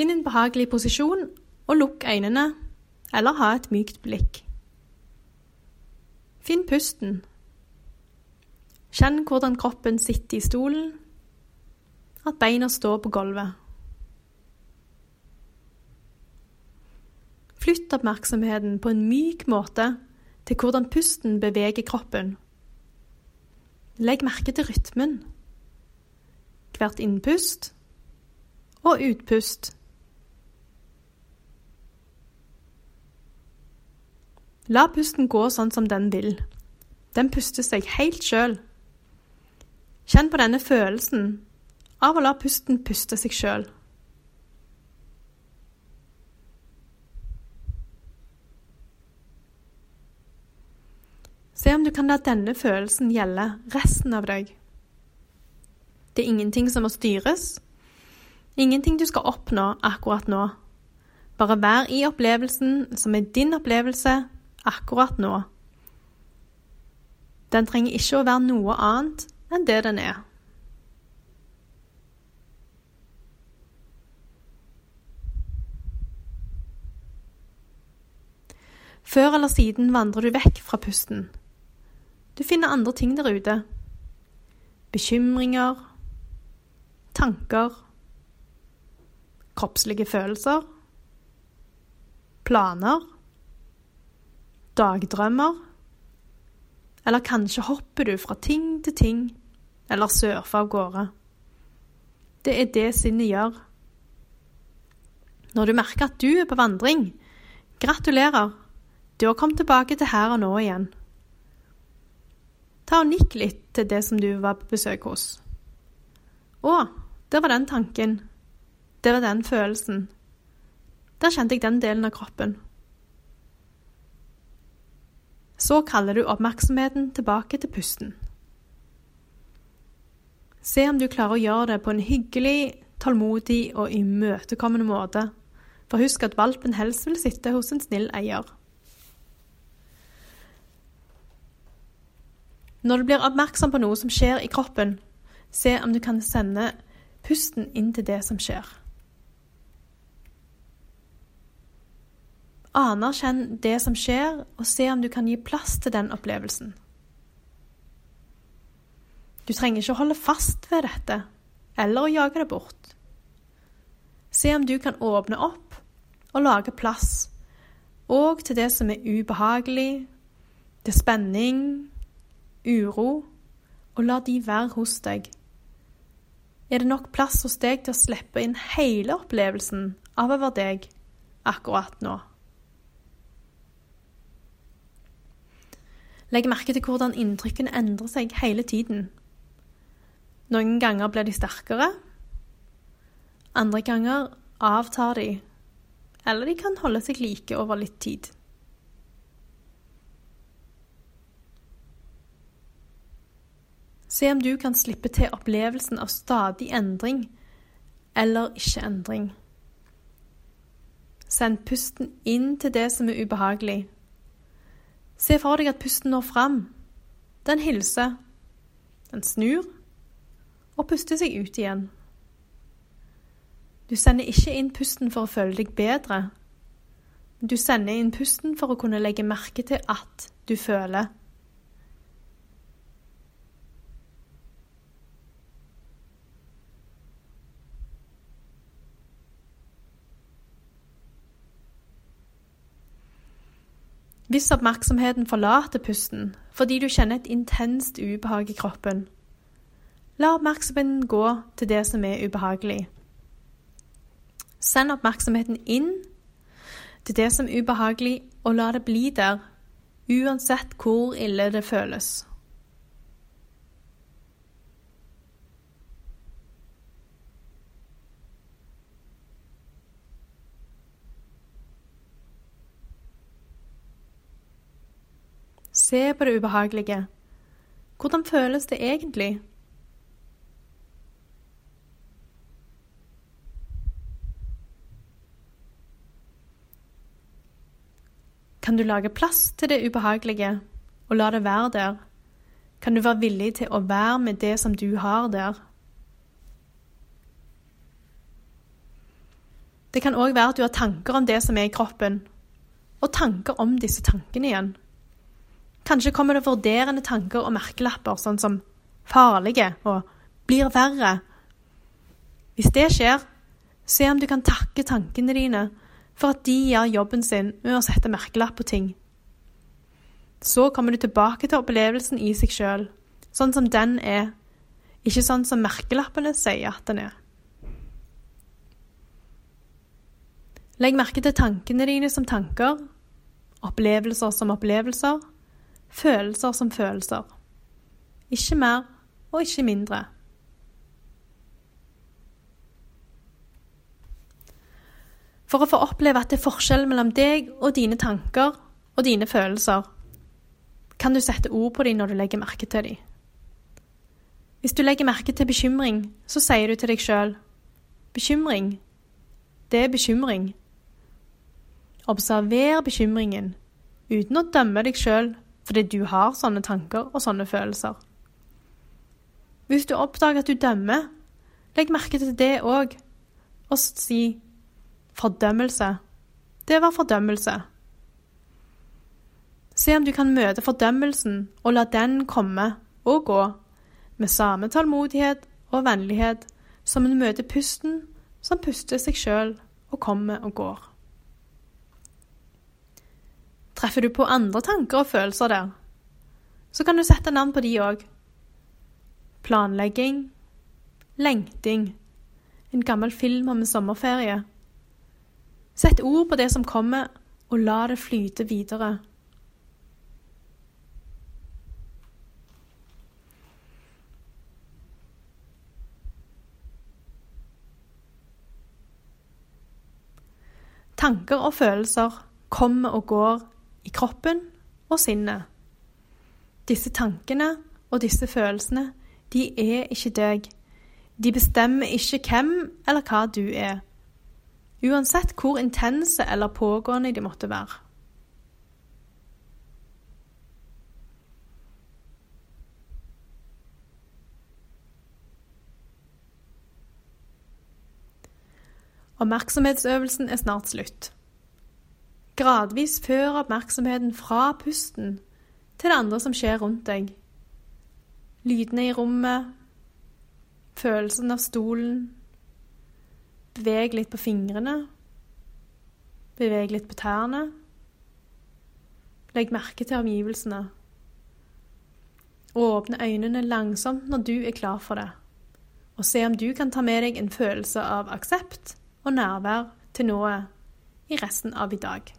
Finn en behagelig posisjon og lukk øynene, eller ha et mykt blikk. Finn pusten. Kjenn hvordan kroppen sitter i stolen, at beina står på gulvet. Flytt oppmerksomheten på en myk måte til hvordan pusten beveger kroppen. Legg merke til rytmen. Hvert innpust og utpust. La pusten gå sånn som den vil. Den puster seg helt sjøl. Kjenn på denne følelsen av å la pusten puste seg sjøl. Se om du kan la denne følelsen gjelde resten av deg. Det er ingenting som må styres, ingenting du skal oppnå akkurat nå. Bare vær i opplevelsen som er din opplevelse akkurat nå. Den trenger ikke å være noe annet enn det den er. Før eller siden vandrer du vekk fra pusten. Du finner andre ting der ute. Bekymringer, tanker, kroppslige følelser, planer, dagdrømmer, eller kanskje hopper du fra ting til ting, eller surfer av gårde. Det er det sinnet gjør. Når du merker at du er på vandring, gratulerer, du har kommet tilbake til her og nå igjen. Ta og nikk litt til det som du var på besøk hos. Å, der var den tanken. Det var den følelsen. Der kjente jeg den delen av kroppen. Så kaller du oppmerksomheten tilbake til pusten. Se om du klarer å gjøre det på en hyggelig, tålmodig og imøtekommende måte, for husk at valpen helst vil sitte hos en snill eier. Når du blir oppmerksom på noe som skjer i kroppen, se om du kan sende pusten inn til det som skjer. Anerkjenn det som skjer, og se om du kan gi plass til den opplevelsen. Du trenger ikke å holde fast ved dette, eller å jage det bort. Se om du kan åpne opp og lage plass, og til det som er ubehagelig, til spenning, uro, og la de være hos deg. Er det nok plass hos deg til å slippe inn hele opplevelsen av å være deg akkurat nå? Legg merke til hvordan inntrykkene endrer seg hele tiden. Noen ganger blir de sterkere, andre ganger avtar de, eller de kan holde seg like over litt tid. Se om du kan slippe til opplevelsen av stadig endring eller ikke endring. Send pusten inn til det som er ubehagelig. Se for deg at pusten når fram. Den hilser. Den snur og puster seg ut igjen. Du sender ikke inn pusten for å føle deg bedre. Du sender inn pusten for å kunne legge merke til at du føler. Hvis oppmerksomheten forlater pusten fordi du kjenner et intenst ubehag i kroppen, la oppmerksomheten gå til det som er ubehagelig. Send oppmerksomheten inn til det som er ubehagelig, og la det bli der, uansett hvor ille det føles. Se på det ubehagelige. Hvordan føles det egentlig? Kan du lage plass til det ubehagelige og la det være der? Kan du være villig til å være med det som du har der? Det kan òg være at du har tanker om det som er i kroppen, og tanker om disse tankene igjen. Kanskje kommer det vurderende tanker og merkelapper, sånn som farlige og blir verre. Hvis det skjer, se om du kan takke tankene dine for at de gjør jobben sin med å sette merkelapp på ting. Så kommer du tilbake til opplevelsen i seg sjøl, sånn som den er, ikke sånn som merkelappene sier at den er. Legg merke til tankene dine som tanker, opplevelser som opplevelser, følelser som følelser. Ikke mer og ikke mindre. For å få oppleve at det er forskjell mellom deg og dine tanker og dine følelser, kan du sette ord på dem når du legger merke til dem. Hvis du legger merke til bekymring, så sier du til deg sjøl bekymring, det er bekymring. Observer bekymringen, uten å dømme deg sjøl fordi du har sånne tanker og sånne følelser. Hvis du oppdager at du dømmer, legg merke til det òg, og si fordømmelse. Det var fordømmelse. Se om du kan møte fordømmelsen og la den komme og gå, med samme tålmodighet og vennlighet som en møter pusten som puster seg sjøl og kommer og går. Treffer du på andre tanker og følelser der, så kan du sette navn på de òg. Planlegging, lengting, en gammel film om en sommerferie. Sett ord på det som kommer, og la det flyte videre. Tanker og følelser kommer og går i kroppen og sinnet. Disse tankene og disse følelsene, de er ikke deg. De bestemmer ikke hvem eller hva du er, uansett hvor intense eller pågående de måtte være. Oppmerksomhetsøvelsen er snart slutt. Gradvis før oppmerksomheten fra pusten til det andre som skjer rundt deg. Lydene i rommet, følelsen av stolen. Beveg litt på fingrene. Beveg litt på tærne. Legg merke til omgivelsene. Åpne øynene langsomt når du er klar for det, og se om du kan ta med deg en følelse av aksept og nærvær til noe i resten av i dag.